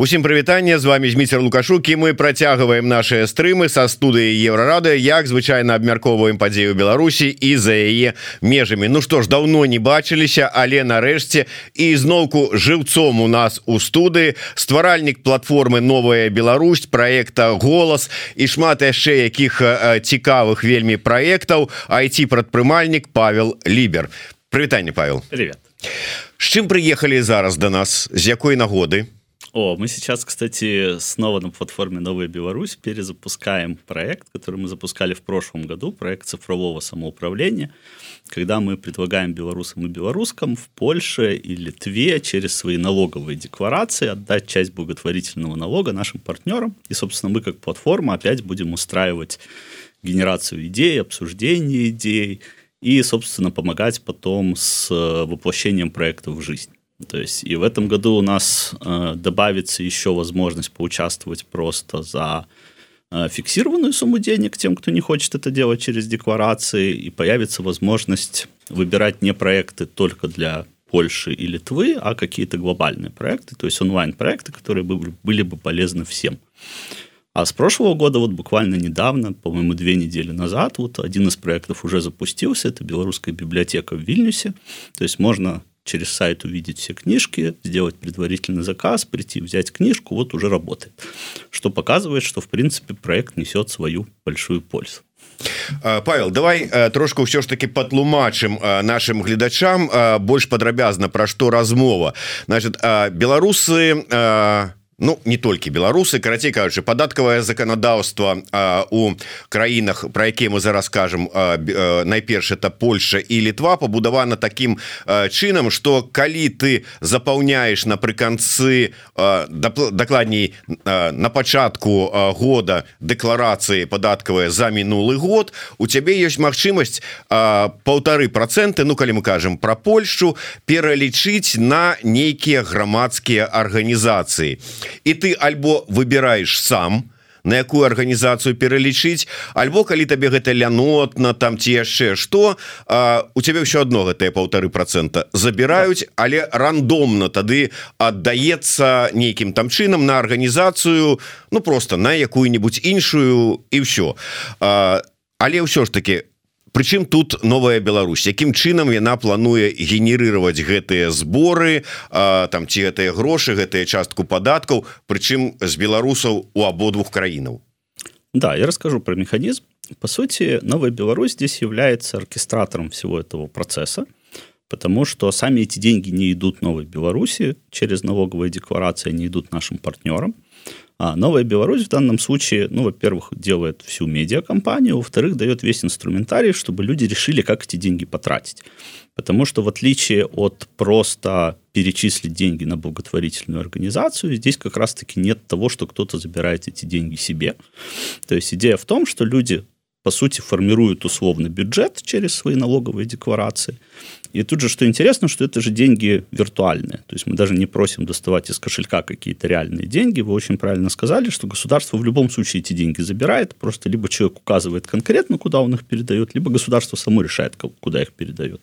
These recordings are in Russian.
Усім прывітанне з вами Зміцер лукашукі мы працягваем наши стрымы са студыі еврорады як звычайна абмяркоўваем падзею Беларусі і за яе межамі. Ну што ж давно не бачыліся але нарэшце і зноўку жыўцом у нас у студыі стваральнік платформы новая Беларусь проекта голас і шмат яшчэ якіх цікавых вельмі праектаў айти прадпрымальнік Павел лібер. Прывітанне Павел. Привет. З чым прыехалі зараз до да нас? З якой нагоды о, мы сейчас, кстати, снова на платформе «Новая Беларусь» перезапускаем проект, который мы запускали в прошлом году, проект цифрового самоуправления, когда мы предлагаем белорусам и белорускам в Польше и Литве через свои налоговые декларации отдать часть благотворительного налога нашим партнерам. И, собственно, мы как платформа опять будем устраивать генерацию идей, обсуждение идей и, собственно, помогать потом с э, воплощением проекта в жизнь. То есть и в этом году у нас э, добавится еще возможность поучаствовать просто за э, фиксированную сумму денег тем, кто не хочет это делать через декларации, и появится возможность выбирать не проекты только для Польши и Литвы, а какие-то глобальные проекты, то есть онлайн-проекты, которые бы, были бы полезны всем. А с прошлого года, вот буквально недавно, по-моему, две недели назад, вот один из проектов уже запустился, это белорусская библиотека в Вильнюсе. То есть можно через сайт увидеть все книжки, сделать предварительный заказ, прийти, взять книжку, вот уже работает. Что показывает, что, в принципе, проект несет свою большую пользу. Павел давай трошку ўсё ж таки патлумачым нашим гледачам больш падрабязна пра што размова значит беларусы Ну не толькі беларусы карацей кажучы падаткавае заканадаўства у краінах про якія мы зараз скажем найперш это Польша і Літва пабудавана таким чынам что калі ты запаўняешь напрыканцы дакладней на пачатку года дэкларацыі падаткавыя за мінулы год у цябе ёсць магчымасць полторы проценты Ну калі мы кажем про Польшу пералічыць на нейкія грамадскія арганізацыі і ты альбо выбираешь сам на якую арганізацыю пералічыць альбо калі табе гэта лянотна там ці яшчэ что у цябе ўсё одно гэтыя полторы процента забіраюць але рандомна тады аддаецца нейкім там чынам на арганізацыю ну просто на якую-нибудь іншую і все але ўсё ж таки Прычым тут новая Беларусь? Якім чынам яна плануе генерировать гэтыя зборы а, там ці гэтыя грошы гэтыя частку падаткаў прычым з беларусаў у абодвух краінаў? Да я расскажу про механизм по сути новая Беларусь здесь является оркестратором всего этого процесса потому что сами эти деньги не идут новой Беларуси через налоговые декларации не идут нашим партнерам а Новая Беларусь в данном случае, ну, во-первых, делает всю медиакомпанию, во-вторых, дает весь инструментарий, чтобы люди решили, как эти деньги потратить. Потому что в отличие от просто перечислить деньги на благотворительную организацию, здесь как раз-таки нет того, что кто-то забирает эти деньги себе. То есть идея в том, что люди по сути, формируют условный бюджет через свои налоговые декларации. И тут же, что интересно, что это же деньги виртуальные. То есть мы даже не просим доставать из кошелька какие-то реальные деньги. Вы очень правильно сказали, что государство в любом случае эти деньги забирает. Просто либо человек указывает конкретно, куда он их передает, либо государство само решает, куда их передает.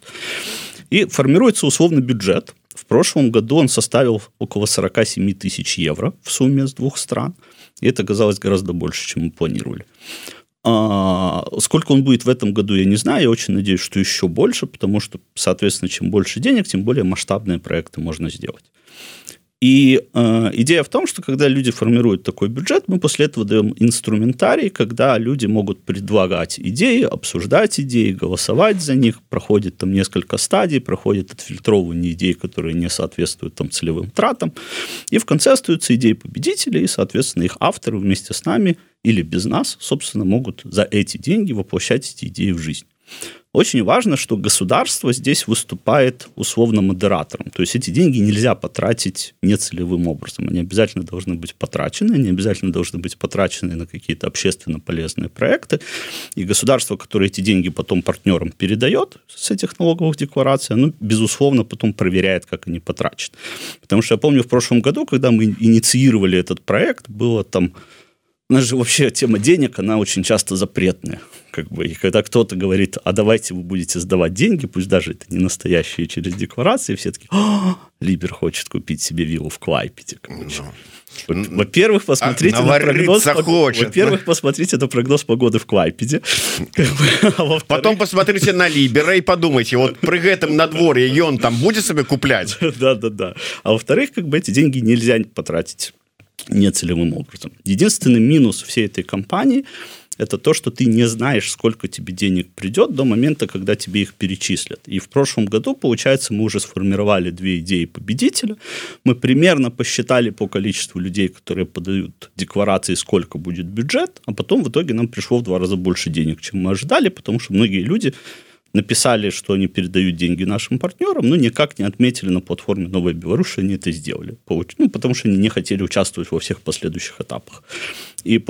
И формируется условный бюджет. В прошлом году он составил около 47 тысяч евро в сумме с двух стран. И это оказалось гораздо больше, чем мы планировали. А, сколько он будет в этом году, я не знаю. Я очень надеюсь, что еще больше, потому что, соответственно, чем больше денег, тем более масштабные проекты можно сделать. И э, идея в том, что когда люди формируют такой бюджет, мы после этого даем инструментарий, когда люди могут предлагать идеи, обсуждать идеи, голосовать за них. Проходит там несколько стадий, проходит отфильтровывание идей, которые не соответствуют там целевым тратам. И в конце остаются идеи победителей, и, соответственно, их авторы вместе с нами или без нас, собственно, могут за эти деньги воплощать эти идеи в жизнь. Очень важно, что государство здесь выступает условно модератором. То есть эти деньги нельзя потратить нецелевым образом. Они обязательно должны быть потрачены, они обязательно должны быть потрачены на какие-то общественно полезные проекты. И государство, которое эти деньги потом партнерам передает с этих налоговых деклараций, оно, безусловно, потом проверяет, как они потрачены. Потому что я помню в прошлом году, когда мы инициировали этот проект, было там у нас же вообще тема денег, она очень часто запретная. Как бы, и когда кто-то говорит, а давайте вы будете сдавать деньги, пусть даже это не настоящие через декларации, все такие, «А, Либер хочет купить себе виллу в Квайпеде. Ну, во-первых, посмотрите а, на прогноз. Во-первых, посмотрите на прогноз погоды в Квайпеде. А Потом посмотрите на Либера и подумайте, вот при этом на дворе и он там будет себе куплять. Да, да, да. А во-вторых, как бы эти деньги нельзя потратить нецелевым образом. Единственный минус всей этой компании это то, что ты не знаешь, сколько тебе денег придет до момента, когда тебе их перечислят. И в прошлом году, получается, мы уже сформировали две идеи победителя. Мы примерно посчитали по количеству людей, которые подают декларации, сколько будет бюджет, а потом в итоге нам пришло в два раза больше денег, чем мы ожидали, потому что многие люди написали, что они передают деньги нашим партнерам, но никак не отметили на платформе «Новая Беларусь», что они это сделали. Ну, потому что они не хотели участвовать во всех последующих этапах. И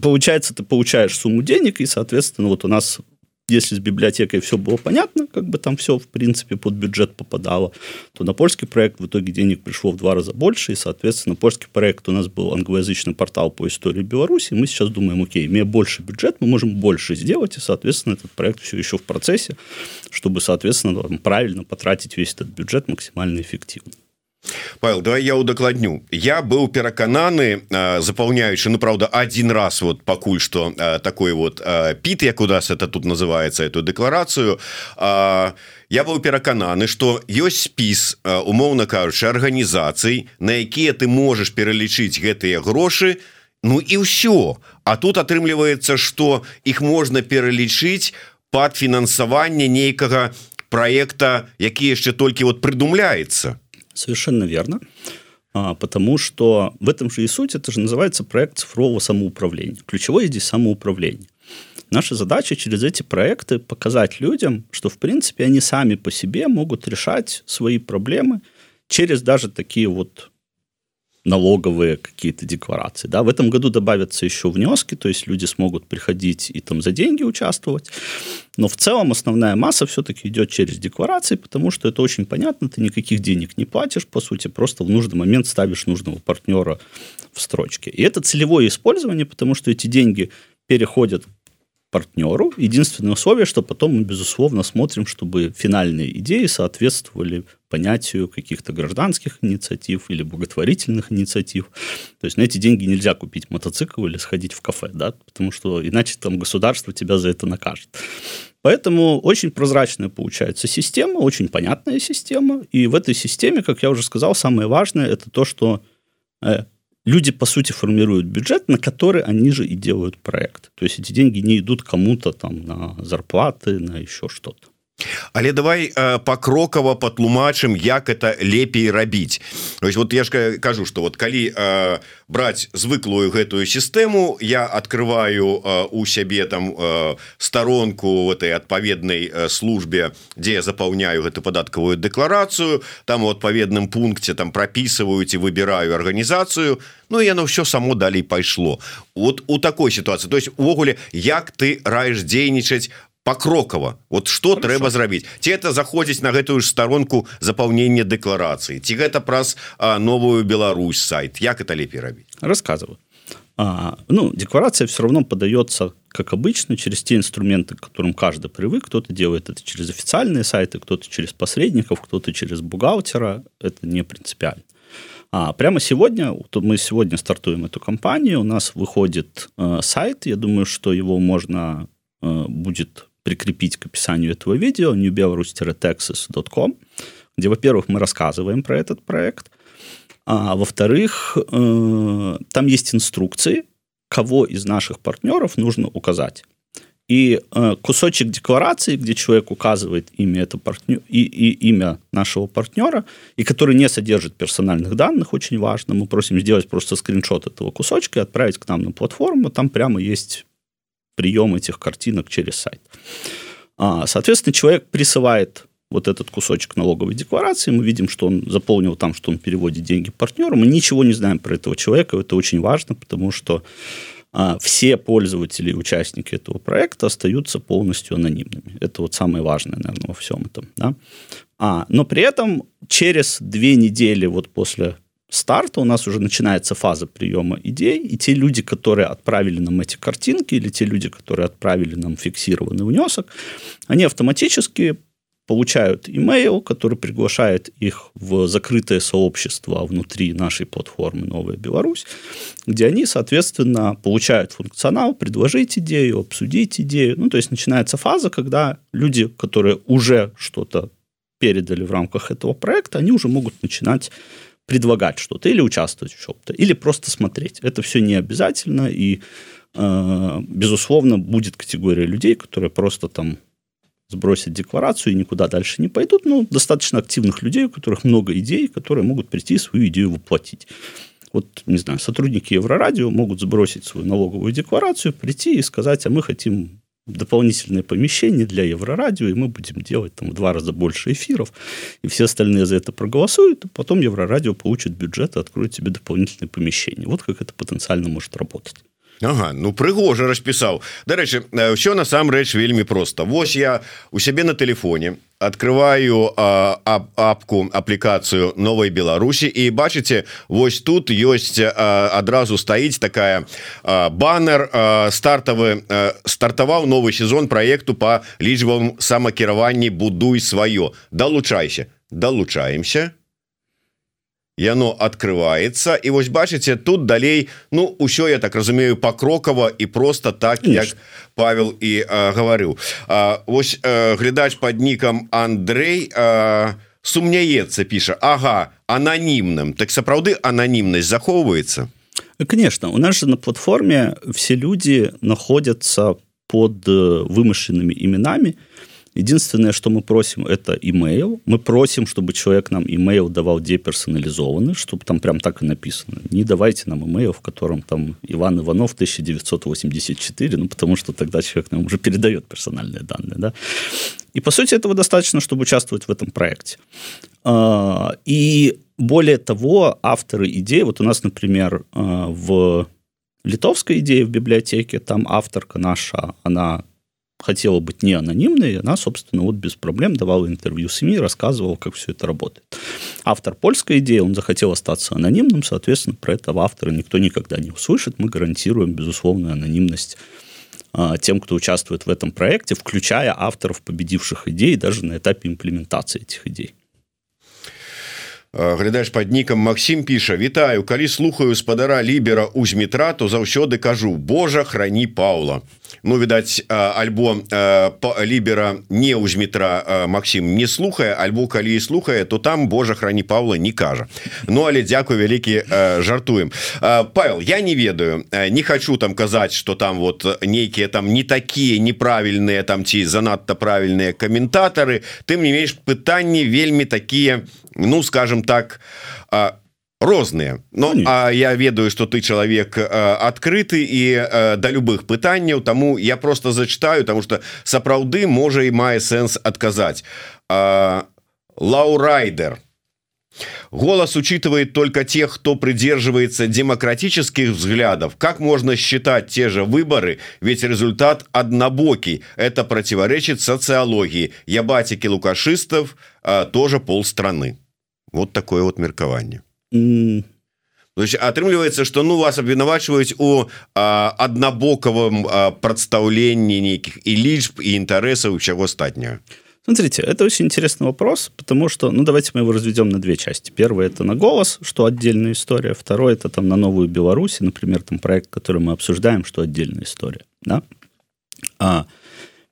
получается, ты получаешь сумму денег, и, соответственно, вот у нас если с библиотекой все было понятно, как бы там все, в принципе, под бюджет попадало, то на польский проект в итоге денег пришло в два раза больше, и, соответственно, польский проект у нас был англоязычный портал по истории Беларуси, мы сейчас думаем, окей, имея больше бюджет, мы можем больше сделать, и, соответственно, этот проект все еще в процессе, чтобы, соответственно, правильно потратить весь этот бюджет максимально эффективно. Павел давай я удакладню я быў перакананы запаўняючы ну правда один раз вот пакуль что такой вот піт як у нас это тут называется эту дэкларацыю я быў перакананы что ёсць спіс умоўна кажучы арганізацый на якія ты можешь пералічыць гэтыя грошы Ну і ўсё А тут атрымліваецца что их можна пералічыць под фінансаванне нейкага проекта які яшчэ толькі вот прыдумляется Совершенно верно. А, потому что в этом же и суть, это же называется проект цифрового самоуправления. Ключевое здесь самоуправление. Наша задача через эти проекты показать людям, что, в принципе, они сами по себе могут решать свои проблемы через даже такие вот налоговые какие-то декларации. Да? В этом году добавятся еще внески, то есть люди смогут приходить и там за деньги участвовать. Но в целом основная масса все-таки идет через декларации, потому что это очень понятно, ты никаких денег не платишь, по сути, просто в нужный момент ставишь нужного партнера в строчке. И это целевое использование, потому что эти деньги переходят партнеру. Единственное условие, что потом мы, безусловно, смотрим, чтобы финальные идеи соответствовали понятию каких-то гражданских инициатив или благотворительных инициатив. То есть на эти деньги нельзя купить мотоцикл или сходить в кафе, да, потому что иначе там государство тебя за это накажет. Поэтому очень прозрачная получается система, очень понятная система. И в этой системе, как я уже сказал, самое важное это то, что э, люди, по сути, формируют бюджет, на который они же и делают проект. То есть эти деньги не идут кому-то там на зарплаты, на еще что-то. Але давай э, покрокова патлумачым як это лепей рабіць. Есть вот я ж кажу что вот калі э, брать звыклую гэтую сістэму я открываю э, у сябе там э, сторонку в этой адпаведнай э, службе дзе я запаўняю гэту падаткавую дэкларацыю там у адпаведным пункце там прописываюць і выбираю арганізацыю Ну яно все само далей пайшло. Вот у такой ситуации то есть увогуле як ты раеш дзейнічаць покрокова вот что Хорошо. трэба зрабіць ці это заходзіць на гэтую ж сторонку запаўнення дэкларацыі ці гэта праз а, новую Беларусь сайт як это лепей рабіць рассказываю а, ну декларация все равно подается как обычно через те инструменты к которым каждый привык кто-то делает это через официальные сайты кто-то через посредников кто-то через бухгалтера это не принципиально а прямо сегодня мы сегодня стартуем эту кампанию у нас выходит э, сайт я думаю что его можно э, будет прикрепить к описанию этого видео newbelarus-texas.com, где, во-первых, мы рассказываем про этот проект, а во-вторых, э, там есть инструкции, кого из наших партнеров нужно указать. И э, кусочек декларации, где человек указывает имя, это партнер, и, и имя нашего партнера, и который не содержит персональных данных, очень важно. Мы просим сделать просто скриншот этого кусочка и отправить к нам на платформу. Там прямо есть прием этих картинок через сайт. А, соответственно, человек присылает вот этот кусочек налоговой декларации, мы видим, что он заполнил там, что он переводит деньги партнеру, мы ничего не знаем про этого человека, это очень важно, потому что а, все пользователи и участники этого проекта остаются полностью анонимными. Это вот самое важное, наверное, во всем этом. Да? А, но при этом через две недели вот после старта у нас уже начинается фаза приема идей, и те люди, которые отправили нам эти картинки, или те люди, которые отправили нам фиксированный внесок, они автоматически получают имейл, который приглашает их в закрытое сообщество внутри нашей платформы «Новая Беларусь», где они, соответственно, получают функционал, предложить идею, обсудить идею. Ну, то есть начинается фаза, когда люди, которые уже что-то передали в рамках этого проекта, они уже могут начинать предлагать что-то или участвовать в чем-то, или просто смотреть. Это все не обязательно, и, э, безусловно, будет категория людей, которые просто там сбросят декларацию и никуда дальше не пойдут, но ну, достаточно активных людей, у которых много идей, которые могут прийти и свою идею воплотить. Вот, не знаю, сотрудники Еврорадио могут сбросить свою налоговую декларацию, прийти и сказать, а мы хотим дополнительное помещение для Еврорадио, и мы будем делать там в два раза больше эфиров, и все остальные за это проголосуют, и потом Еврорадио получит бюджет и откроет себе дополнительное помещение. Вот как это потенциально может работать. Ага, ну прыгожа распісаў. Дарэчы ўсё насамрэч вельмі просто Вось я у сябе на телефоне открываю а, ап, апку аплікацыю новой Беларусі і бачыце Вось тут ёсць адразу стаіць такая а, баннер а, стартавы стартаваў новый сезон проекту по лічбам самакіраванні будуй сваё далучайся. Далучаемся яно открывается і вось бачыце тут далей Ну ўсё я так разумею покрокова і просто так Конечно. як Павел і а, гаварыў Вось а, глядач под нікам Андрей а, сумняецца піша Ага ананімным так сапраўды ананімнасць захоўваецца? Конечно. У нас же на платформе все люди находятся под э, вымышленными именами. и Единственное, что мы просим, это имейл. Мы просим, чтобы человек нам имейл давал деперсонализованный, чтобы там прям так и написано. Не давайте нам имейл, в котором там Иван Иванов 1984, ну, потому что тогда человек нам уже передает персональные данные, да. И, по сути, этого достаточно, чтобы участвовать в этом проекте. А, и более того, авторы идеи, вот у нас, например, а, в литовской идее в библиотеке, там авторка наша, она хотела быть не анонимной, и она, собственно, вот без проблем давала интервью СМИ, рассказывала, как все это работает. Автор польской идеи, он захотел остаться анонимным, соответственно, про этого автора никто никогда не услышит. Мы гарантируем безусловную анонимность а, тем, кто участвует в этом проекте, включая авторов победивших идей даже на этапе имплементации этих идей. глядаеш под нікам Макссім піша Вітаю калі слухаю спадара лібера у зметра то заўсёды кажу Божа храні Паўла Ну відаць альбо лібера не ў зметра Макссім не слухае альбо калі слухае то там Божа храні Паўла не кажа Ну але дзякую вялікі жартуем. Павел я не ведаю не хочу там казаць что там вот нейкія там не такія неправільныя там ці занадта правільныя каментатары. Ты мне имеешь пытанні вельмі такія ну скажем так розныя но ну, а я ведаю что ты чалавек адкрыты і да любых пытанняў тому я просто зачитаю тому что сапраўды можа і мае сэнс адказаць лаурайдер голос учитывает только тех кто придерживается демократических взглядов как можно считать те же выборы ведь результат однобокий это противоречит социологии я батики лукашистов тоже полстраны вот такое вот меркаванне mm. атрымліваецца что ну вас абвінавачваюць у аднабокавым прадстаўленні нейкіх і лічб і інтарэсаў чаго астатняго Смотрите, это очень интересный вопрос, потому что, ну, давайте мы его разведем на две части. Первое – это на голос, что отдельная история. Второе – это там на Новую Беларусь, например, там проект, который мы обсуждаем, что отдельная история. Да? А,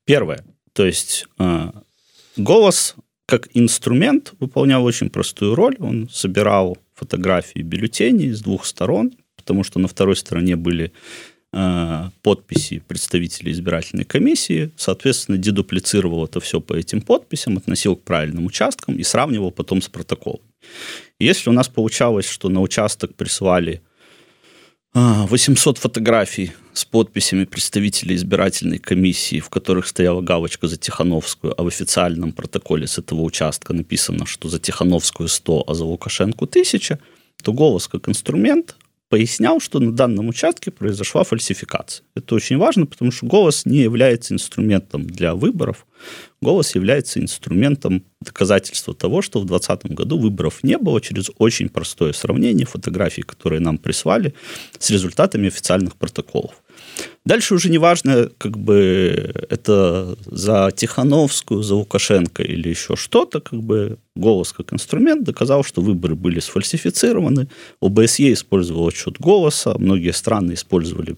первое. То есть а, голос как инструмент выполнял очень простую роль. Он собирал фотографии бюллетеней с двух сторон, потому что на второй стороне были э, подписи представителей избирательной комиссии, соответственно, дедуплицировал это все по этим подписям, относил к правильным участкам и сравнивал потом с протоколом. Если у нас получалось, что на участок прислали 800 фотографий с подписями представителей избирательной комиссии, в которых стояла галочка за Тихановскую, а в официальном протоколе с этого участка написано, что за Тихановскую 100, а за Лукашенко 1000, то голос как инструмент пояснял, что на данном участке произошла фальсификация. Это очень важно, потому что голос не является инструментом для выборов. Голос является инструментом доказательства того, что в 2020 году выборов не было через очень простое сравнение фотографий, которые нам прислали, с результатами официальных протоколов. Дальше уже не важно, как бы это за Тихановскую, за Лукашенко или еще что-то, как бы голос как инструмент доказал, что выборы были сфальсифицированы. ОБСЕ использовал отчет голоса, многие страны использовали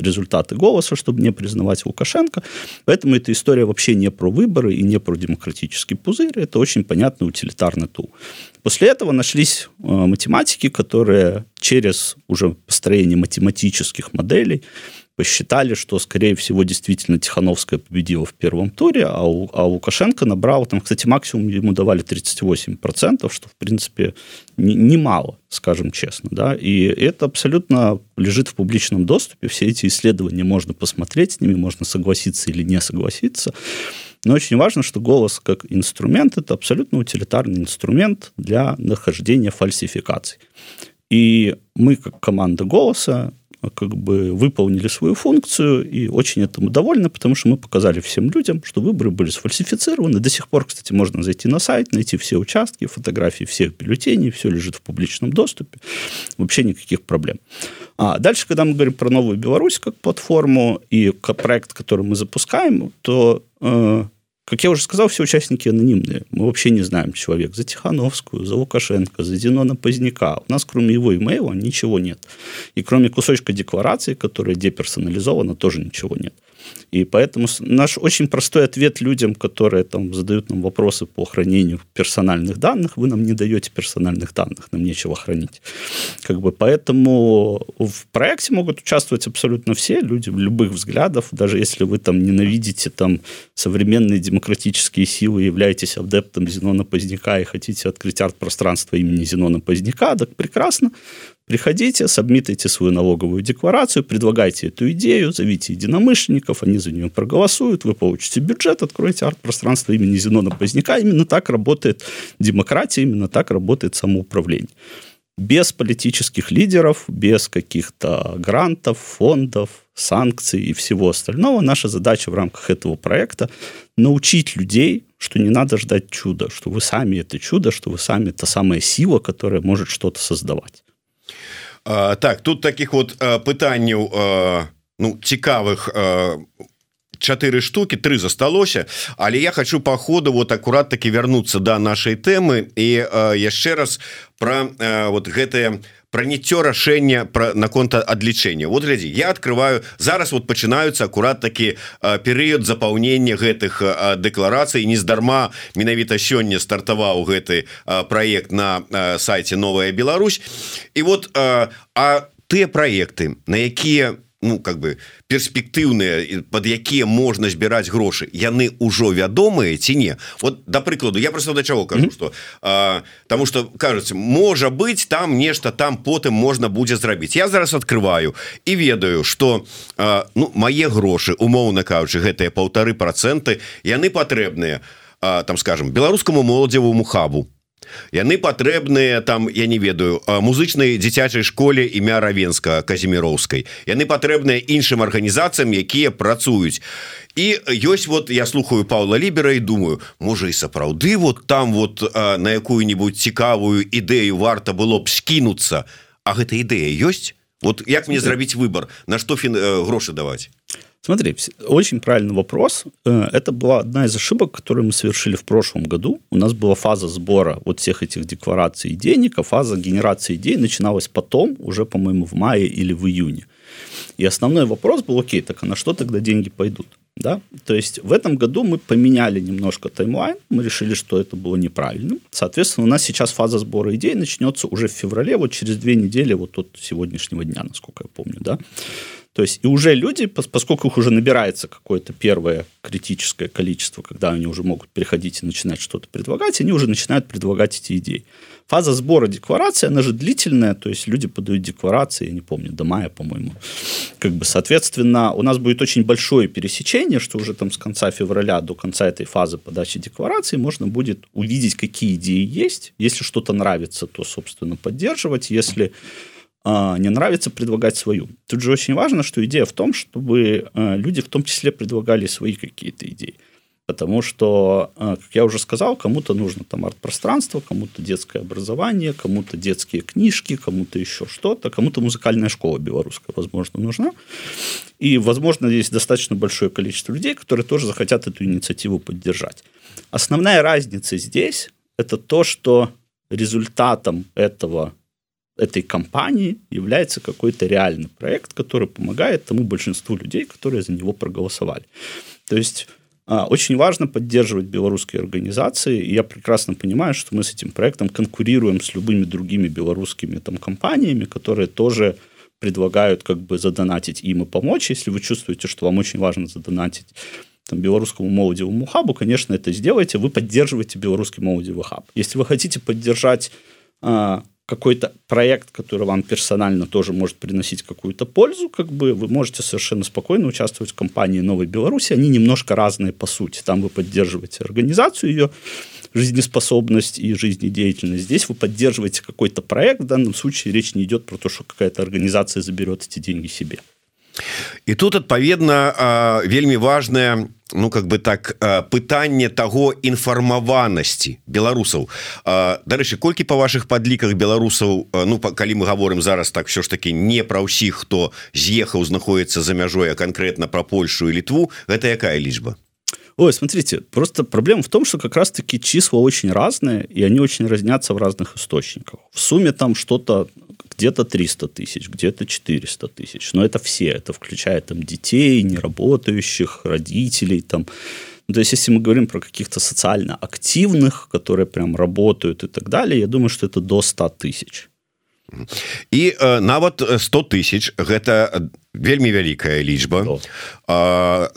результаты голоса, чтобы не признавать Лукашенко. Поэтому эта история вообще не про выборы и не про демократический пузырь. Это очень понятный утилитарный тул. После этого нашлись э, математики, которые через уже построение математических моделей посчитали, что, скорее всего, действительно Тихановская победила в первом туре, а, у, а Лукашенко набрал, там, кстати, максимум ему давали 38%, что, в принципе, немало, не скажем честно. Да? И это абсолютно лежит в публичном доступе. Все эти исследования можно посмотреть, с ними можно согласиться или не согласиться. Но очень важно, что голос как инструмент – это абсолютно утилитарный инструмент для нахождения фальсификаций. И мы, как команда «Голоса», как бы выполнили свою функцию и очень этому довольны, потому что мы показали всем людям, что выборы были сфальсифицированы. До сих пор, кстати, можно зайти на сайт, найти все участки, фотографии всех бюллетеней, все лежит в публичном доступе. Вообще никаких проблем. А дальше, когда мы говорим про новую Беларусь как платформу и проект, который мы запускаем, то э, как я уже сказал, все участники анонимные. Мы вообще не знаем человек за Тихановскую, за Лукашенко, за Зенона Поздняка. У нас кроме его имейла ничего нет. И кроме кусочка декларации, которая деперсонализована, тоже ничего нет. И поэтому наш очень простой ответ людям, которые там задают нам вопросы по хранению персональных данных, вы нам не даете персональных данных, нам нечего хранить. Как бы поэтому в проекте могут участвовать абсолютно все люди любых взглядов, даже если вы там ненавидите там современные демократические силы, являетесь адептом Зенона Поздняка и хотите открыть арт-пространство имени Зенона Поздняка, так прекрасно. Приходите, сабмитайте свою налоговую декларацию, предлагайте эту идею, зовите единомышленников, они за нее проголосуют, вы получите бюджет, откроете арт-пространство имени Зенона Поздняка. Именно так работает демократия, именно так работает самоуправление. Без политических лидеров, без каких-то грантов, фондов, санкций и всего остального. Наша задача в рамках этого проекта научить людей, что не надо ждать чуда, что вы сами это чудо, что вы сами та самая сила, которая может что-то создавать. А, так тут таких вот пытанняў ну цікавых чатыры штуки три засталося. Але я хочу по ходу вот аккурат таки вернуться до да нашай темы і яшчэ раз про вот гэтые про праніццё рашэння про наконт адлічэння вот глядзі я открываю зараз вот пачынаюцца акурат такі перыяд запаўнення гэтых дэкларацый нездарма менавіта сёння стартаваў гэты проект на сайте новая Беларусь і вот а тыя проекты на якія у ну как бы перспектыўныя под якія можна збіраць грошы яны ўжо вядомыя ці не? Вот да прыкладу я просто да чаго кажу что тому что кажется можа быть там нешта там потым можна будзе зрабіць. Я зараз открываю і ведаю что ну мае грошы умоўна кажучы гэтыя полторы проценты яны патрэбныя там скажем беларускаму моладзевому хабу яны патрэбныя там я не ведаю музычнай дзіцячай школе імя равенска казіміроўскай яны патрэбныя іншым арганізацыям якія працуюць. І ёсць вот я слухаю Павла лібера і думаю можа і сапраўды вот там вот на якую-нибудь цікавую ідэю варта было б скінуцца. А гэта ідэя ёсць? Вот як мне зрабіць выбор на што фін грошы даваць Смотри, очень правильный вопрос. Э, это была одна из ошибок, которую мы совершили в прошлом году. У нас была фаза сбора вот всех этих деклараций и денег, а фаза генерации идей начиналась потом, уже, по-моему, в мае или в июне. И основной вопрос был, окей, так а на что тогда деньги пойдут? Да? То есть в этом году мы поменяли немножко таймлайн, мы решили, что это было неправильно. Соответственно, у нас сейчас фаза сбора идей начнется уже в феврале, вот через две недели, вот от сегодняшнего дня, насколько я помню. Да? То есть и уже люди, поскольку их уже набирается какое-то первое критическое количество, когда они уже могут переходить и начинать что-то предлагать, они уже начинают предлагать эти идеи. Фаза сбора декларации, она же длительная, то есть люди подают декларации, я не помню, до мая, по-моему. Как бы, соответственно, у нас будет очень большое пересечение, что уже там с конца февраля до конца этой фазы подачи декларации можно будет увидеть, какие идеи есть. Если что-то нравится, то, собственно, поддерживать. Если не нравится предлагать свою. Тут же очень важно, что идея в том, чтобы а, люди в том числе предлагали свои какие-то идеи. Потому что, а, как я уже сказал, кому-то нужно там арт-пространство, кому-то детское образование, кому-то детские книжки, кому-то еще что-то, кому-то музыкальная школа белорусская, возможно, нужна. И, возможно, есть достаточно большое количество людей, которые тоже захотят эту инициативу поддержать. Основная разница здесь – это то, что результатом этого этой компании является какой-то реальный проект, который помогает тому большинству людей, которые за него проголосовали. То есть а, очень важно поддерживать белорусские организации, и я прекрасно понимаю, что мы с этим проектом конкурируем с любыми другими белорусскими там, компаниями, которые тоже предлагают как бы задонатить им и помочь. Если вы чувствуете, что вам очень важно задонатить там, белорусскому молодевому хабу, конечно, это сделайте. Вы поддерживаете белорусский молодевый хаб. Если вы хотите поддержать а, какой-то проект, который вам персонально тоже может приносить какую-то пользу, как бы вы можете совершенно спокойно участвовать в компании Новой Беларуси. Они немножко разные по сути. Там вы поддерживаете организацию, ее жизнеспособность и жизнедеятельность. Здесь вы поддерживаете какой-то проект. В данном случае речь не идет про то, что какая-то организация заберет эти деньги себе. І тут адпаведна вельмі важная ну как бы так пытанне того інфармаванасці беларусаў дарэчы колькі па ваших падліках беларусаў ну калі мы говорим зараз так все ж таки не пра ўсіх хто з'ехаў знаходіцца за мяжой а конкретно про Польшу и літву гэта якая лічба Ой, смотрите, просто проблема в том, что как раз-таки числа очень разные, и они очень разнятся в разных источниках. В сумме там что-то где-то 300 тысяч, где-то 400 тысяч. Но это все, это включает там детей, неработающих, родителей, там, ну, то есть, если мы говорим про каких-то социально активных, которые прям работают и так далее, я думаю, что это до 100 тысяч. і э, нават 100 тысяч гэта вельмі вялікая лічба э,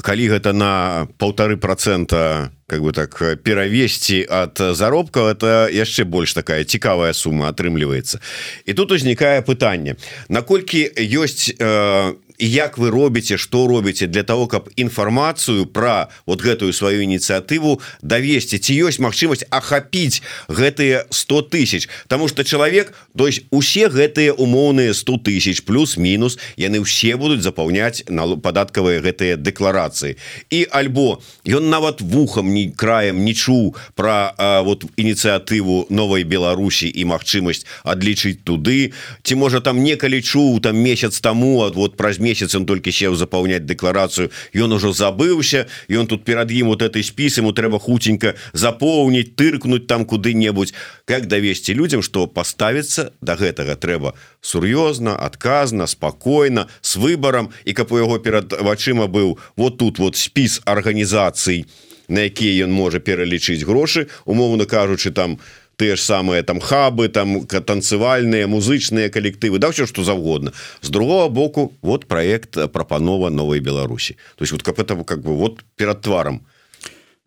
калі гэта на полторы процента как бы так перавесці ад заробка это яшчэ больш такая цікавая сума атрымліваецца і тут узнікае пытанне наколькі ёсць э, як вы робіце что робіце для того каб інфармацыю про вот гэтую сваю ініцыятыву давесці? Ці ёсць магчымасць ахапіць гэтые 100 тысяч? Тому что чалавек то есть усе гэтыя умоўныя 100 тысяч плюс-мінус яны ўсе будуць запаўняць на падаткавыя гэтыя дэкларацыі. І альбо ён нават вухам не краем не чуў про вот ініцыятыву новой Беларусі і магчымасць адлічыць туды. Ці можа там некалі чуў там месяц тому вот праз месяц он только сеў запаўняць дэкларацыю ён ужо забыўся он тут перад ім вот этой спіс ему трэба хуценька запоўніць тыркнуть там куды-небудзь как давесці людям что поставіцца до да гэтага трэба сур'ёзна адказна спокойно с выбором і каб у яго перад вачыма быў вот тут вот спіс арганізацый на якія ён можа пералічыць грошы умоўно кажучы там у тыя ж самыя там хабы там танцевальныя музычныя калектывы да все что завгодна з другого боку вот проект прапанова новой Беларусі то есть вот как это как бы вот перад тваром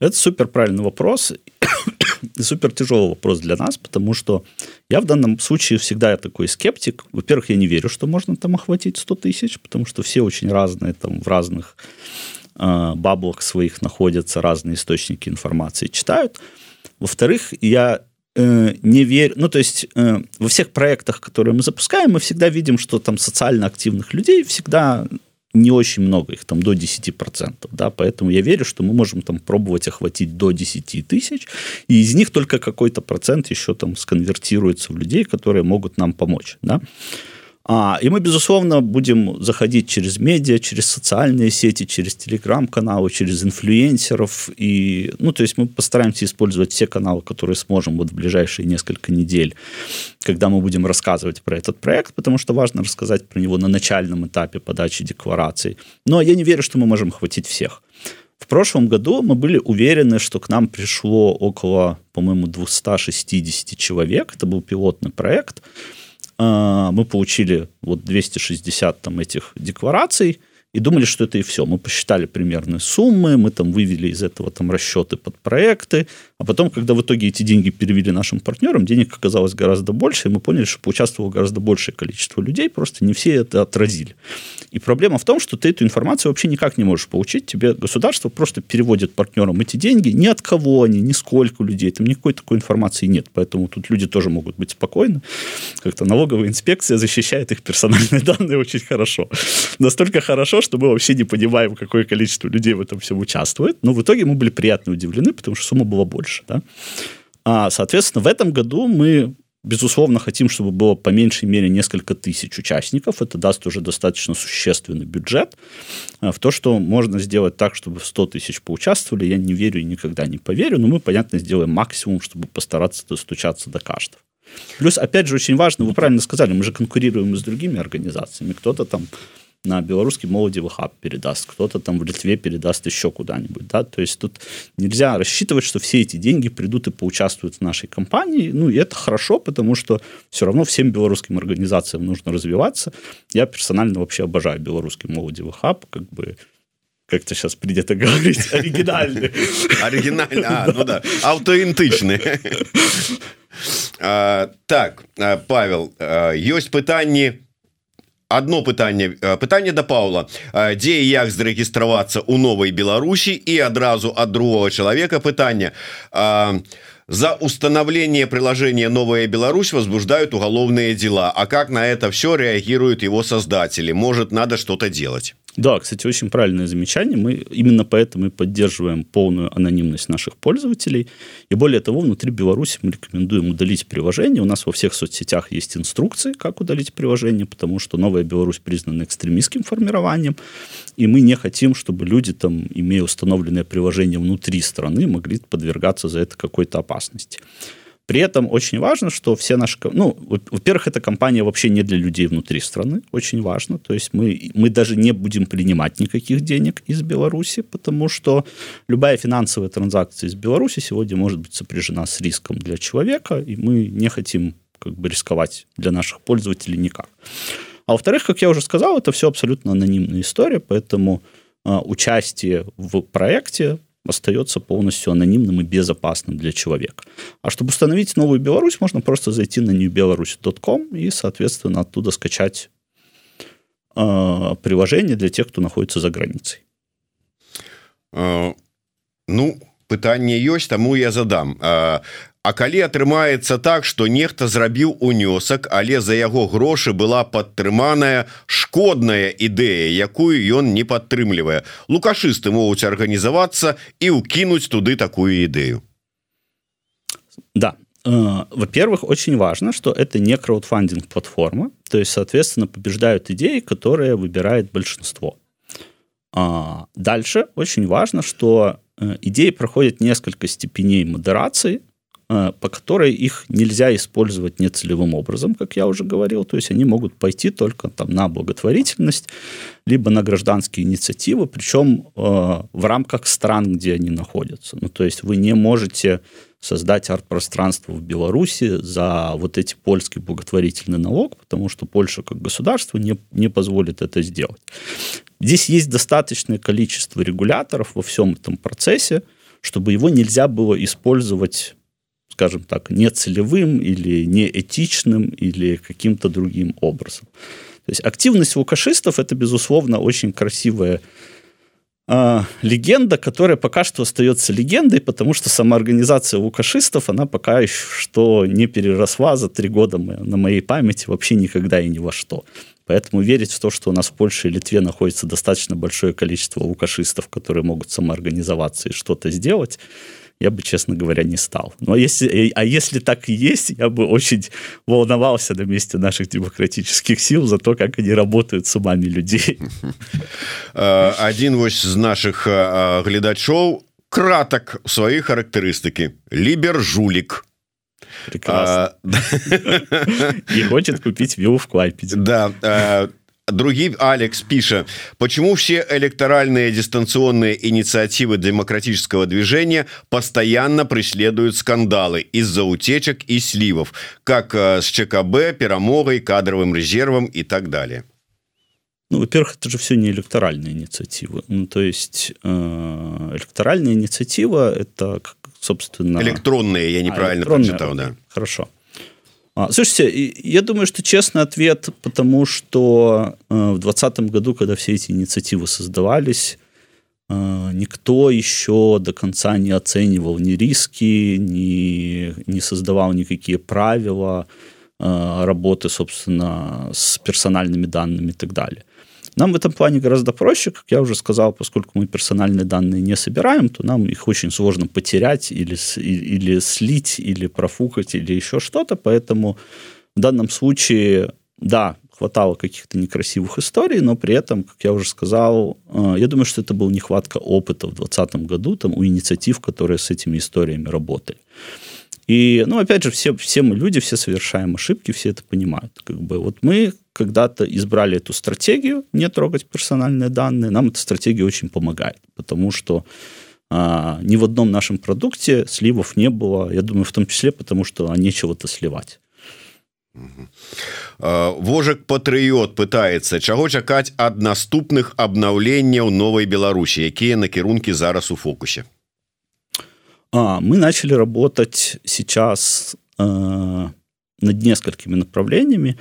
это супер правильный вопрос супер тяжелый вопрос для нас потому что я в данном случае всегда я такой скептик. Во-первых я не верю что можно там охватить 100 тысяч потому что все очень разные там в разных э, баблах своих находятся разные источники информации читают. Во-вторых я Э, не верю, ну то есть э, во всех проектах, которые мы запускаем, мы всегда видим, что там социально активных людей всегда не очень много, их там до 10%, да, поэтому я верю, что мы можем там пробовать охватить до 10 тысяч, и из них только какой-то процент еще там сконвертируется в людей, которые могут нам помочь, да. А, и мы, безусловно, будем заходить через медиа, через социальные сети, через телеграм-каналы, через инфлюенсеров. И, ну, то есть мы постараемся использовать все каналы, которые сможем вот в ближайшие несколько недель, когда мы будем рассказывать про этот проект, потому что важно рассказать про него на начальном этапе подачи деклараций. Но я не верю, что мы можем охватить всех. В прошлом году мы были уверены, что к нам пришло около, по-моему, 260 человек. Это был пилотный проект. А, мы получили вот 260 там этих деклараций, и думали, что это и все. Мы посчитали примерные суммы, мы там вывели из этого там расчеты под проекты, а потом, когда в итоге эти деньги перевели нашим партнерам, денег оказалось гораздо больше, и мы поняли, что поучаствовало гораздо большее количество людей, просто не все это отразили. И проблема в том, что ты эту информацию вообще никак не можешь получить. Тебе государство просто переводит партнерам эти деньги, ни от кого они, ни сколько людей, там никакой такой информации нет. Поэтому тут люди тоже могут быть спокойны. Как-то налоговая инспекция защищает их персональные данные очень хорошо. Настолько хорошо, что мы вообще не понимаем, какое количество людей в этом всем участвует. Но в итоге мы были приятно удивлены, потому что сумма была больше. Да? А, соответственно, в этом году мы безусловно, хотим, чтобы было по меньшей мере несколько тысяч участников. Это даст уже достаточно существенный бюджет. А, в то, что можно сделать так, чтобы 100 тысяч поучаствовали, я не верю и никогда не поверю. Но мы, понятно, сделаем максимум, чтобы постараться достучаться до каждого. Плюс, опять же, очень важно, вы правильно сказали, мы же конкурируем и с другими организациями. Кто-то там на белорусский молодевый хаб передаст, кто-то там в Литве передаст еще куда-нибудь, да, то есть тут нельзя рассчитывать, что все эти деньги придут и поучаствуют в нашей компании, ну, и это хорошо, потому что все равно всем белорусским организациям нужно развиваться. Я персонально вообще обожаю белорусский молодевый хаб, как бы как это сейчас принято говорить, оригинальный. Оригинальный, а, ну да, аутоінтычны. Так, Павел, ёсць пытанні одно пытанне пытанне да Паўла дзе і як зарэгістравацца у новой Беларусі і адразу ад другого человека пытання за установление приложения новая Беларусь возбуждают уголовные дела а как на это все реагируют его создатели может надо что-то делать Да, кстати, очень правильное замечание. Мы именно поэтому и поддерживаем полную анонимность наших пользователей. И более того, внутри Беларуси мы рекомендуем удалить приложение. У нас во всех соцсетях есть инструкции, как удалить приложение, потому что новая Беларусь признана экстремистским формированием. И мы не хотим, чтобы люди, там, имея установленное приложение внутри страны, могли подвергаться за это какой-то опасности. При этом очень важно, что все наши... Ну, во-первых, эта компания вообще не для людей внутри страны, очень важно. То есть мы, мы даже не будем принимать никаких денег из Беларуси, потому что любая финансовая транзакция из Беларуси сегодня может быть сопряжена с риском для человека, и мы не хотим как бы рисковать для наших пользователей никак. А во-вторых, как я уже сказал, это все абсолютно анонимная история, поэтому э, участие в проекте остается полностью анонимным и безопасным для человека. А чтобы установить новую Беларусь, можно просто зайти на newbelarus.com и, соответственно, оттуда скачать э, приложение для тех, кто находится за границей. Uh, ну, пытанне ёсць таму я задам А калі атрымаецца так что нехта зрабіў унёсак але за яго грошы была падтрыманая шкодная ідэя якую ён не падтрымлівае. Лукашысты могуць арганізавацца і ўкінуць туды такую ідэю. Да. Э, во-первых очень важно что это не краудфандинг платформа то есть соответственно побеждают идеи которые выбирает большинство. Дальше очень важно что э, идеи проходят несколько степеней модерации Э, по которой их нельзя использовать нецелевым образом, как я уже говорил. То есть они могут пойти только там, на благотворительность, либо на гражданские инициативы, причем э, в рамках стран, где они находятся. Ну, то есть вы не можете создать арт-пространство в Беларуси за вот эти польский благотворительный налог, потому что Польша как государство не, не позволит это сделать. Здесь есть достаточное количество регуляторов во всем этом процессе, чтобы его нельзя было использовать скажем так, нецелевым или неэтичным или каким-то другим образом. То есть активность лукашистов – это, безусловно, очень красивая э, легенда, которая пока что остается легендой, потому что сама организация лукашистов, она пока еще что не переросла за три года на моей памяти вообще никогда и ни во что. Поэтому верить в то, что у нас в Польше и Литве находится достаточно большое количество лукашистов, которые могут самоорганизоваться и что-то сделать, я бы, честно говоря, не стал. Но если, а если так и есть, я бы очень волновался на месте наших демократических сил за то, как они работают с умами людей. Один вось з наших гледачоў кратак свои характарыстыкі либер жулик Прекрасно. И хочет купить виллу в Клайпеде. Да, другие Алекс пишет почему все электоральные дистанционные инициативы демократического движения постоянно преследуют скандалы из-за утечек и сливов как э, с ЧКБ перамогой кадровым резервом и так далее Ну, во-первых, это же все не электоральные инициативы. Ну, то есть э, электоральная инициатива это, собственно... Электронные, я неправильно а, прочитал, да. Хорошо. А, слушайте, я думаю, что честный ответ, потому что э, в 2020 году, когда все эти инициативы создавались, э, никто еще до конца не оценивал ни риски, ни, не создавал никакие правила э, работы, собственно, с персональными данными и так далее. Нам в этом плане гораздо проще, как я уже сказал, поскольку мы персональные данные не собираем, то нам их очень сложно потерять или, или слить, или профукать, или еще что-то. Поэтому в данном случае, да, хватало каких-то некрасивых историй, но при этом, как я уже сказал, э, я думаю, что это была нехватка опыта в 2020 году там, у инициатив, которые с этими историями работали. И, ну, опять же, все, все мы люди, все совершаем ошибки, все это понимают. Как бы вот мы когда-то избрали эту стратегию, не трогать персональные данные, нам эта стратегия очень помогает, потому что а, ни в одном нашем продукте сливов не было, я думаю, в том числе потому, что нечего-то сливать. Вожак патрыот пытаецца чаго чакаць ад наступных абнаўленняў новой Беларусі якія накірункі зараз у фокусе а, мы начали работать сейчас э, над несколькими направлениями.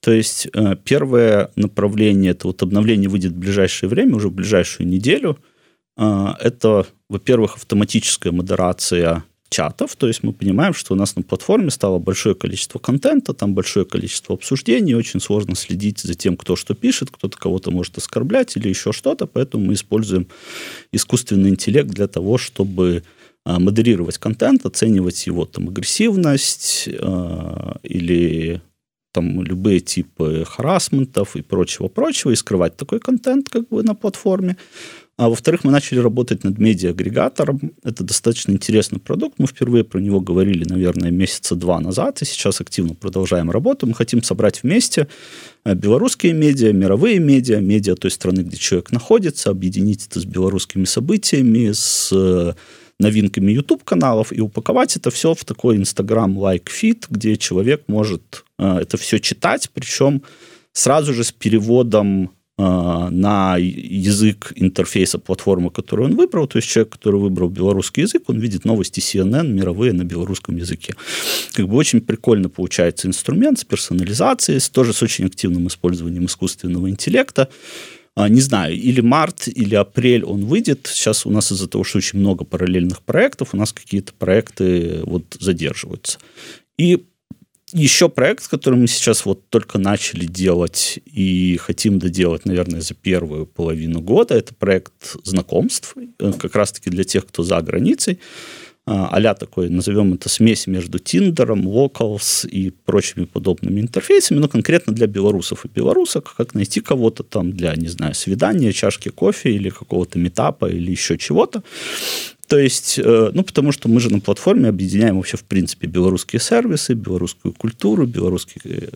То есть э, первое направление, это вот обновление выйдет в ближайшее время, уже в ближайшую неделю. Э, это, во-первых, автоматическая модерация чатов, то есть мы понимаем, что у нас на платформе стало большое количество контента, там большое количество обсуждений, очень сложно следить за тем, кто что пишет, кто-то кого-то может оскорблять или еще что-то, поэтому мы используем искусственный интеллект для того, чтобы модерировать контент, оценивать его там агрессивность э, или там любые типы харасментов и прочего-прочего, и скрывать такой контент как бы на платформе. А во-вторых, мы начали работать над медиа-агрегатором. Это достаточно интересный продукт. Мы впервые про него говорили, наверное, месяца два назад, и сейчас активно продолжаем работу. Мы хотим собрать вместе э, белорусские медиа, мировые медиа, медиа той страны, где человек находится, объединить это с белорусскими событиями, с новинками YouTube-каналов и упаковать это все в такой Instagram-like фит, где человек может э, это все читать, причем сразу же с переводом э, на язык интерфейса платформы, которую он выбрал. То есть человек, который выбрал белорусский язык, он видит новости CNN мировые на белорусском языке. Как бы очень прикольно получается инструмент с персонализацией, тоже с очень активным использованием искусственного интеллекта. А, не знаю, или март, или апрель он выйдет. Сейчас у нас из-за того, что очень много параллельных проектов, у нас какие-то проекты вот задерживаются. И еще проект, который мы сейчас вот только начали делать и хотим доделать, наверное, за первую половину года, это проект знакомств, э, как раз-таки для тех, кто за границей а такой, назовем это смесь между Тиндером, Locals и прочими подобными интерфейсами, но конкретно для белорусов и белорусок, как найти кого-то там для, не знаю, свидания, чашки кофе или какого-то метапа или еще чего-то. То есть, э, ну, потому что мы же на платформе объединяем вообще, в принципе, белорусские сервисы, белорусскую культуру, белорусские,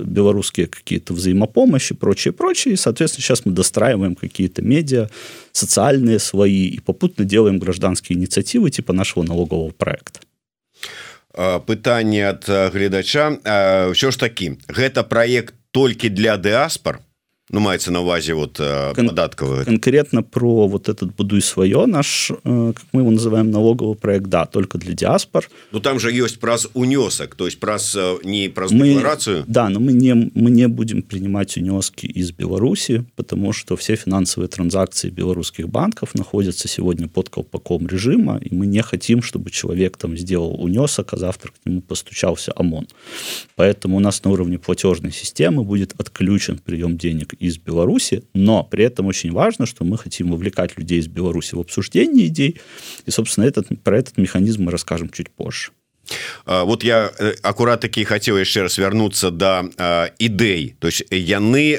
белорусские какие-то взаимопомощи, прочее, прочее. И, соответственно, сейчас мы достраиваем какие-то медиа, социальные свои, и попутно делаем гражданские инициативы типа нашего налогового проекта. Пытанне ад гледача ўсё ж такі гэта проект толькі для дыаспор ну маецца на увазе вот Кон- податковые конкретно про вот этот будуй свое наш как мы его называем налоговый проект. Да только для диаспор. Ну там же есть праз унесок то есть праз э, не про декларацию. Да но мы не мы не будем принимать унески из Беларуси потому что все финансовые транзакции белорусских банков находятся сегодня под колпаком режима и мы не хотим чтобы человек там сделал унесок а завтра к нему постучался ОМОН. Поэтому у нас на уровне платежной системы будет отключен прием денег из Беларуси, но при этом очень важно, что мы хотим вовлекать людей из Беларуси в обсуждение идей, и, собственно, этот, про этот механизм мы расскажем чуть позже. вот я э, аккурат таки хотел яшчэ раз вярнуцца до ідэй то есть яны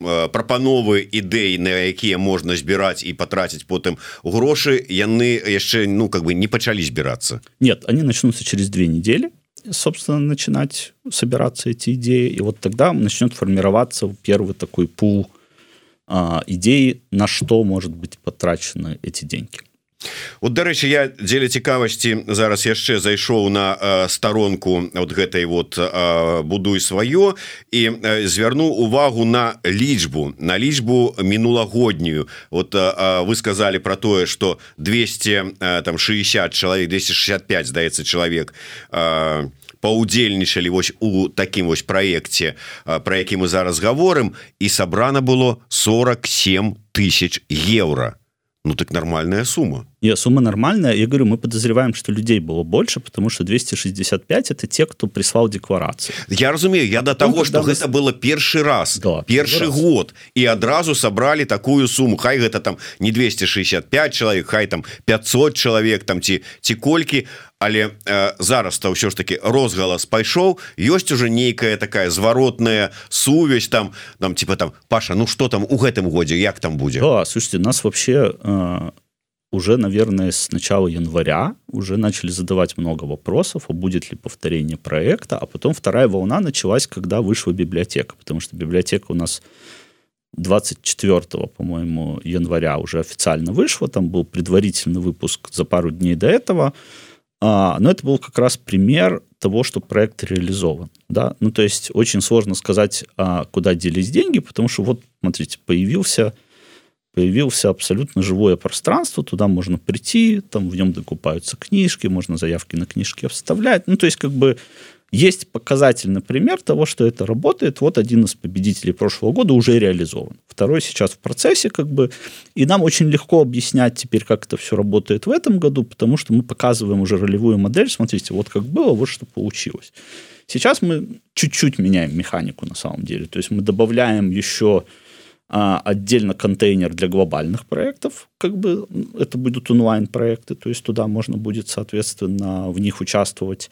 прапановы ідэй на якія можна збіраць і потратить потым грошы яны яшчэ ну как бы не пачалі збірацца нет они начнутся через две недели собственно, начинать собираться эти идеи. И вот тогда начнет формироваться первый такой пул а, идей, на что может быть потрачены эти деньги. вот дарэчы я дзеля цікавасці зараз яшчэ зайшоў на э, старонку вот гэтай вот э, будуй сваё і э, звярну увагу на лічбу на лічбу мінулагоднюю вот э, вы сказали про тое что 200 э, там 60 чалавек 265 здаецца чалавек э, паўдзельнічалі вось у такім вось праекце про які мы зараз гаворым і сабрана было 47 тысяч евро ну так нормальная сумма не сумма нормальная. Я говорю мы подозреваем что людей было больше потому что 265 это те кто прислал декларацию. Я разумею я до того что мы... это было першы раз да, першы год и адразу собрали такую сумму. Хай гэта там не 265 человек Хай там 500 человек там ці ці колькі але э, зараз то ўсё ж таки розгалас пайшоў ёсць уже нейкая такая зваротная сувязь там там типа там Паша Ну что там у гэтым годзе як там будзе да, слушайте нас вообще э, уже наверное с начала января уже начали задавать много вопросов а будет ли повторение проекта а потом вторая волна началась когда вышла библиотека потому что библиотека у нас 24 по-моему января уже официально вышла там был предварительный выпуск за пару дней до этого А, но это был как раз пример того, что проект реализован. Да? Ну, то есть очень сложно сказать, а, куда делись деньги, потому что вот, смотрите, появился, появился абсолютно живое пространство, туда можно прийти, там в нем докупаются книжки, можно заявки на книжки вставлять. Ну, то есть как бы есть показательный пример того, что это работает. Вот один из победителей прошлого года уже реализован. Второй сейчас в процессе, как бы. И нам очень легко объяснять теперь, как это все работает в этом году, потому что мы показываем уже ролевую модель. Смотрите, вот как было, вот что получилось. Сейчас мы чуть-чуть меняем механику на самом деле. То есть мы добавляем еще а, отдельно контейнер для глобальных проектов, как бы это будут онлайн-проекты, то есть туда можно будет, соответственно, в них участвовать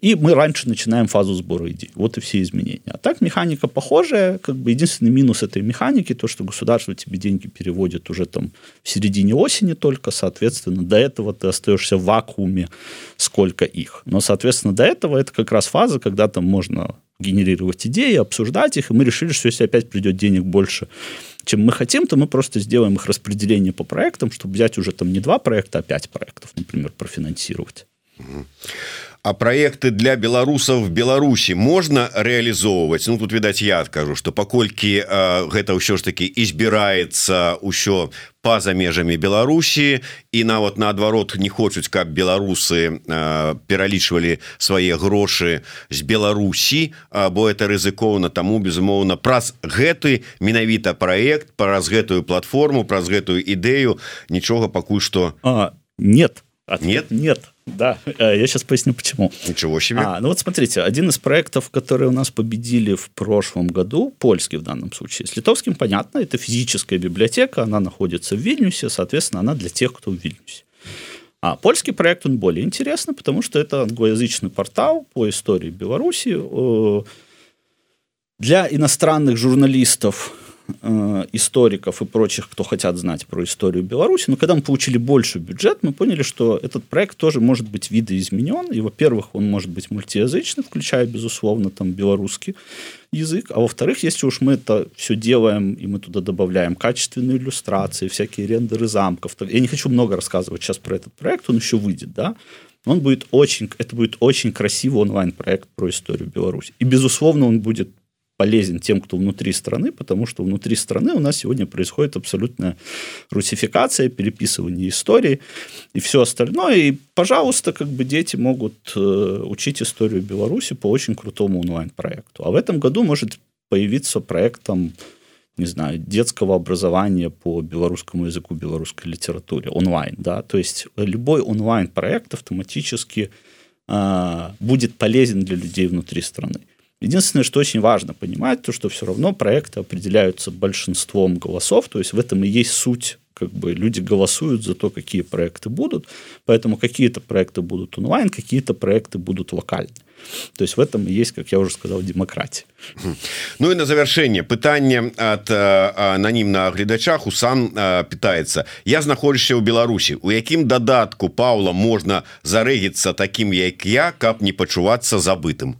и мы раньше начинаем фазу сбора идей. Вот и все изменения. А так механика похожая. Как бы единственный минус этой механики, то, что государство тебе деньги переводит уже там в середине осени только, соответственно, до этого ты остаешься в вакууме, сколько их. Но, соответственно, до этого это как раз фаза, когда там можно генерировать идеи, обсуждать их, и мы решили, что если опять придет денег больше, чем мы хотим, то мы просто сделаем их распределение по проектам, чтобы взять уже там не два проекта, а пять проектов, например, профинансировать. А проекты для беларусаў в Беларусі можна реалізоўваць Ну тут відаць я адкажу что паколькі э, гэта ўсё ж таки і збіраецца ўсё по-за межамі Беларусі і нават наадварот не хочуць каб беларусы э, пералічвалі свае грошы з Беларусі бо это рызыкоўна таму безумоўна праз гэты менавіта проект праз гэтую платформу праз гэтую ідэю нічога пакуль что нет. Нет? Нет Да, э, я сейчас поясню, почему. Ничего себе. А, ну вот смотрите, один из проектов, которые у нас победили в прошлом году, польский в данном случае, с литовским, понятно, это физическая библиотека, она находится в Вильнюсе, соответственно, она для тех, кто в Вильнюсе. А польский проект, он более интересный, потому что это англоязычный портал по истории Беларуси. Э, для иностранных журналистов э, историков и прочих, кто хотят знать про историю Беларуси. Но когда мы получили больший бюджет, мы поняли, что этот проект тоже может быть видоизменен. И, во-первых, он может быть мультиязычный, включая, безусловно, там белорусский язык. А во-вторых, если уж мы это все делаем, и мы туда добавляем качественные иллюстрации, всякие рендеры замков. То... Я не хочу много рассказывать сейчас про этот проект, он еще выйдет, да? Он будет очень, это будет очень красивый онлайн-проект про историю Беларуси. И, безусловно, он будет полезен тем, кто внутри страны, потому что внутри страны у нас сегодня происходит абсолютная русификация, переписывание истории и все остальное. И, пожалуйста, как бы дети могут э, учить историю Беларуси по очень крутому онлайн-проекту. А в этом году может появиться проект там, не знаю, детского образования по белорусскому языку, белорусской литературе онлайн, да, то есть любой онлайн-проект автоматически э, будет полезен для людей внутри страны. Единственное, что очень важно понимать, то, что все равно проекты определяются большинством голосов, то есть в этом и есть суть как бы люди голосуют за то, какие проекты будут, поэтому какие-то проекты будут онлайн, какие-то проекты будут локальны. То есть в этом и есть, как я уже сказал, демократия. Ну и на завершение пытание от анонімна гледача Хусан питается я знаходишься у Беларусі у якім дадатку Павла можно зарэгиться таким як я каб не пачуваться забытым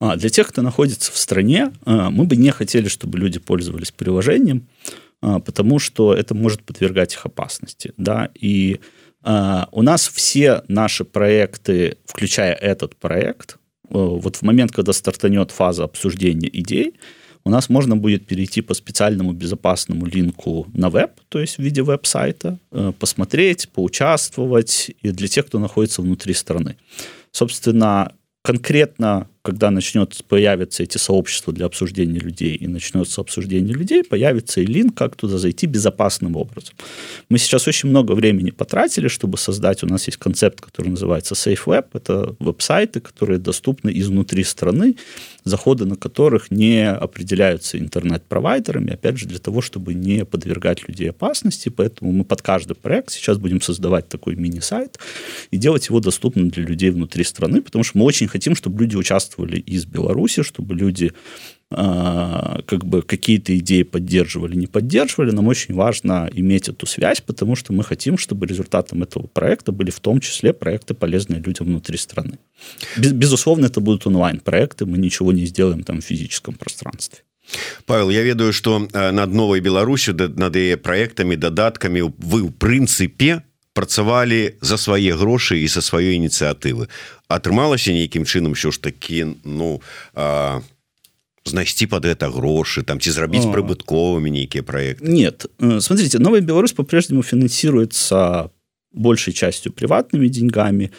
а для тех, кто находится в стране, а, мы бы не хотели, чтобы люди пользовались приложением. потому что это может подвергать их опасности. Да? И у нас все наши проекты, включая этот проект, вот в момент, когда стартанет фаза обсуждения идей, у нас можно будет перейти по специальному безопасному линку на веб, то есть в виде веб-сайта, посмотреть, поучаствовать, и для тех, кто находится внутри страны. Собственно, конкретно, когда начнет появиться эти сообщества для обсуждения людей и начнется обсуждение людей, появится и линк, как туда зайти безопасным образом. Мы сейчас очень много времени потратили, чтобы создать, у нас есть концепт, который называется Safe Web, это веб-сайты, которые доступны изнутри страны, заходы на которых не определяются интернет-провайдерами, опять же, для того, чтобы не подвергать людей опасности, поэтому мы под каждый проект сейчас будем создавать такой мини-сайт и делать его доступным для людей внутри страны, потому что мы очень хотим, чтобы люди участвовали из Беларуси, чтобы люди как бы какие-то идеи поддерживали, не поддерживали, нам очень важно иметь эту связь, потому что мы хотим, чтобы результатом этого проекта были в том числе проекты, полезные людям внутри страны. Безусловно, это будут онлайн-проекты, мы ничего не сделаем там в физическом пространстве. Павел я ведаю что над новой Беларусью над яе проектами дадатками вы у прынцыпе працавалі за свае грошы і са сваёй ініцыятывы атрымалася нейкім чынам що ж такі ну а, знайсці под это грошы там ці зрабіць а... прыбытковымі нейкія проекты нет э, смотрите новая Беларусь по-прежнему финансируется большей частью приватными деньгами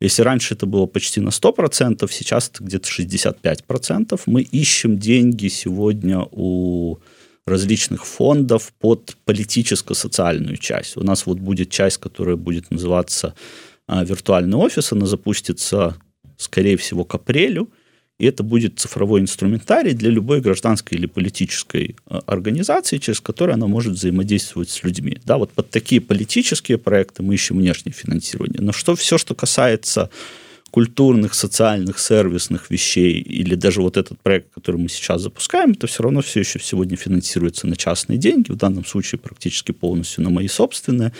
если раньше это было почти на 100 процентов сейчас это где-то 65 процентов мы ищем деньги сегодня у различных фондов под политическо-социальную часть. У нас вот будет часть, которая будет называться а, виртуальный офис, она запустится, скорее всего, к апрелю, и это будет цифровой инструментарий для любой гражданской или политической а, организации, через которую она может взаимодействовать с людьми. Да, вот под такие политические проекты мы ищем внешнее финансирование. Но что все, что касается культурных, социальных, сервисных вещей, или даже вот этот проект, который мы сейчас запускаем, это все равно все еще сегодня финансируется на частные деньги, в данном случае практически полностью на мои собственные.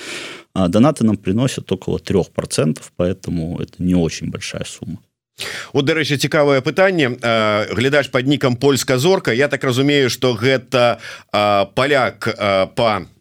А донаты нам приносят около 3%, поэтому это не очень большая сумма. Вот дарэчы цікавае пытанне глядач под нікам польска зорка. Я так разумею что гэта поляк по Э,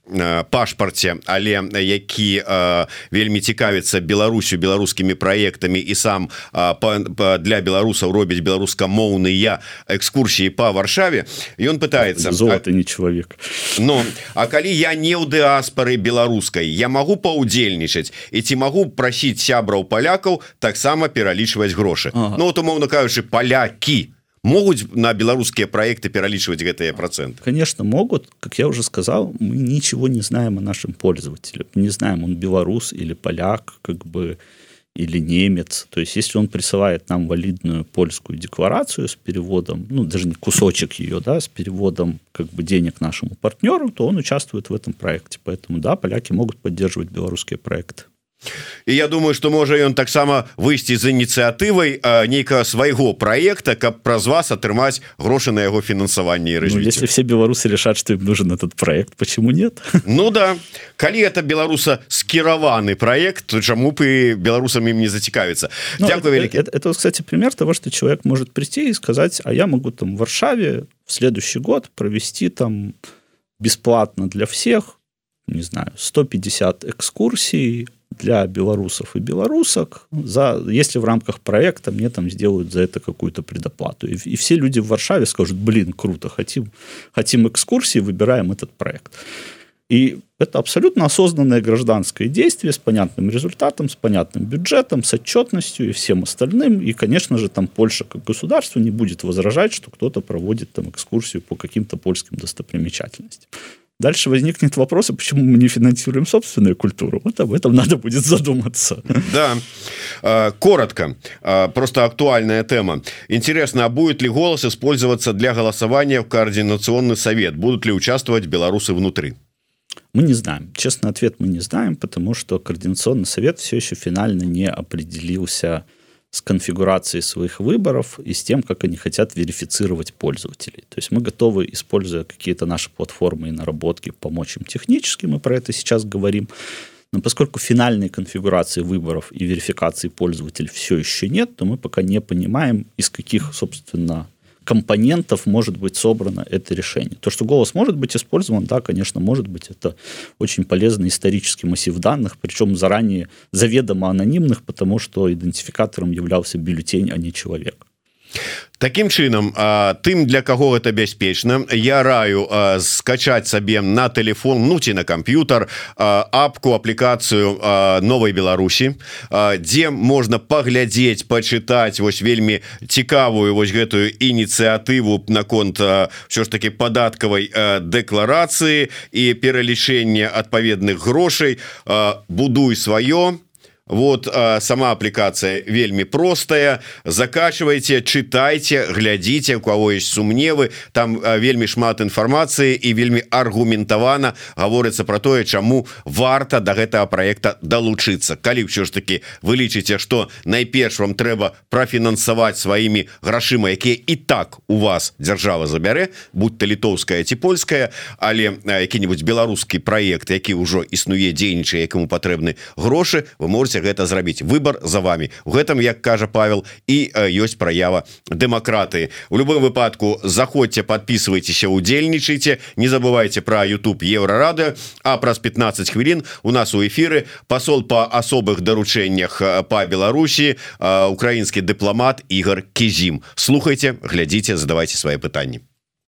пашпарце але які э, вельмі цікавіцца Беларусю беларускімі проектамі і сам э, па, па, для беларусаў робіць беларускамоўныя экскурсіі по варшаве ён пытается золото не чалавек Ну А калі я не ў дыаспары беларускай я могу паўдзельнічаць і ці могу прасіць сябраў палякаў таксама пералічваць грошы. Ага. Ну вот умоўно кажучы палякі могуць на беларускія проекты пералічваць гэтыя проценты? Конечно могут. Как я уже сказал мы ничего не знаем о нашем пользователе. Не знаем он белорус или поляк как бы или немец. То есть если он присылает нам валидную польскую декларацию с переводом ну даже не кусочек ее да с переводом как бы денег нашему партнеру то он участвует в этом проекте. Поэтому да поляки могут поддерживать белорусские проекты і я думаю что можа ён таксама выйсці з ініцыятывай нейкага свайго проекта каб праз вас атрымаць грошы на яго фінансаванне ну, если все беларусы решат что им нужен этот проект почему нет? Ну да. Калі это беларуса скіраваны проект чаму бы беларусам им не зацікавіцца? Ну, Дякую вялікі. это, это кстати пример того что человек может прийти и сказать а я могу там в варшаве в следующий год провести там бесплатно для всех не знаю 150 экскурсий для белорусов и белорусок, за, если в рамках проекта мне там сделают за это какую-то предоплату. И, и все люди в Варшаве скажут, блин, круто, хотим, хотим экскурсии, выбираем этот проект. И это абсолютно осознанное гражданское действие с понятным результатом, с понятным бюджетом, с отчетностью и всем остальным. И, конечно же, там Польша как государство не будет возражать, что кто-то проводит там экскурсию по каким-то польским достопримечательностям. Дальше возникнет вопрос, а почему мы не финансируем собственную культуру. Вот об этом надо будет задуматься. Да, а, коротко, а, просто актуальная тема. Интересно, а будет ли голос использоваться для голосования в Координационный совет? Будут ли участвовать белорусы внутри? Мы не знаем. Честный ответ мы не знаем, потому что Координационный совет все еще финально не определился с конфигурацией своих выборов и с тем, как они хотят верифицировать пользователей. То есть мы готовы, используя какие-то наши платформы и наработки, помочь им технически, мы про это сейчас говорим. Но поскольку финальной конфигурации выборов и верификации пользователей все еще нет, то мы пока не понимаем, из каких, собственно, компонентов может быть собрано это решение. То, что голос может быть использован, да, конечно, может быть. Это очень полезный исторический массив данных, причем заранее заведомо анонимных, потому что идентификатором являлся бюллетень, а не человек. Такім чынам тым для каго это бяспечна я раю скачаць сабе на телефон ну ці на камп'ютар апку аплікацыю новой Беларусі дзе можна паглядзець пачытаць вось вельмі цікавую вось гэтую ініцыятыву наконт все ж таки падаткавай дэкларацыі і пералічэнне адпаведных грошай. Будуй сваё вот э, сама аппликация вельмі простая. Закачивайте читайте глядите у кого есть сумневы. Там э, вельмі шмат информации и вельмі аргументавана говорится про тое чаму варта до гэтага проекта долучиться калі все ж таки вы лічыце что найперш вам трэба профінансаваць сваімі грашыма якія і так у вас держава забярэ будь то літоўская ці польская але які-нибудь беларускі проект які ўжо існуе дзейнічае якому патрэбны грошы вы можете можете гэта зрабіць. Выбор за вами у гэтым як кажа Павел і ёсць праява дэмакратыі. У любым выпадку заходзьте подписывайтеся удзельнічайте не забывайте про YouTube еврорады а праз 15 хвілін у нас у эфиры посол по асобых даручэннях по Беларусі украінскі дыпламат Ігор кізім. Слухайте глядзіце задавайте свае пытанні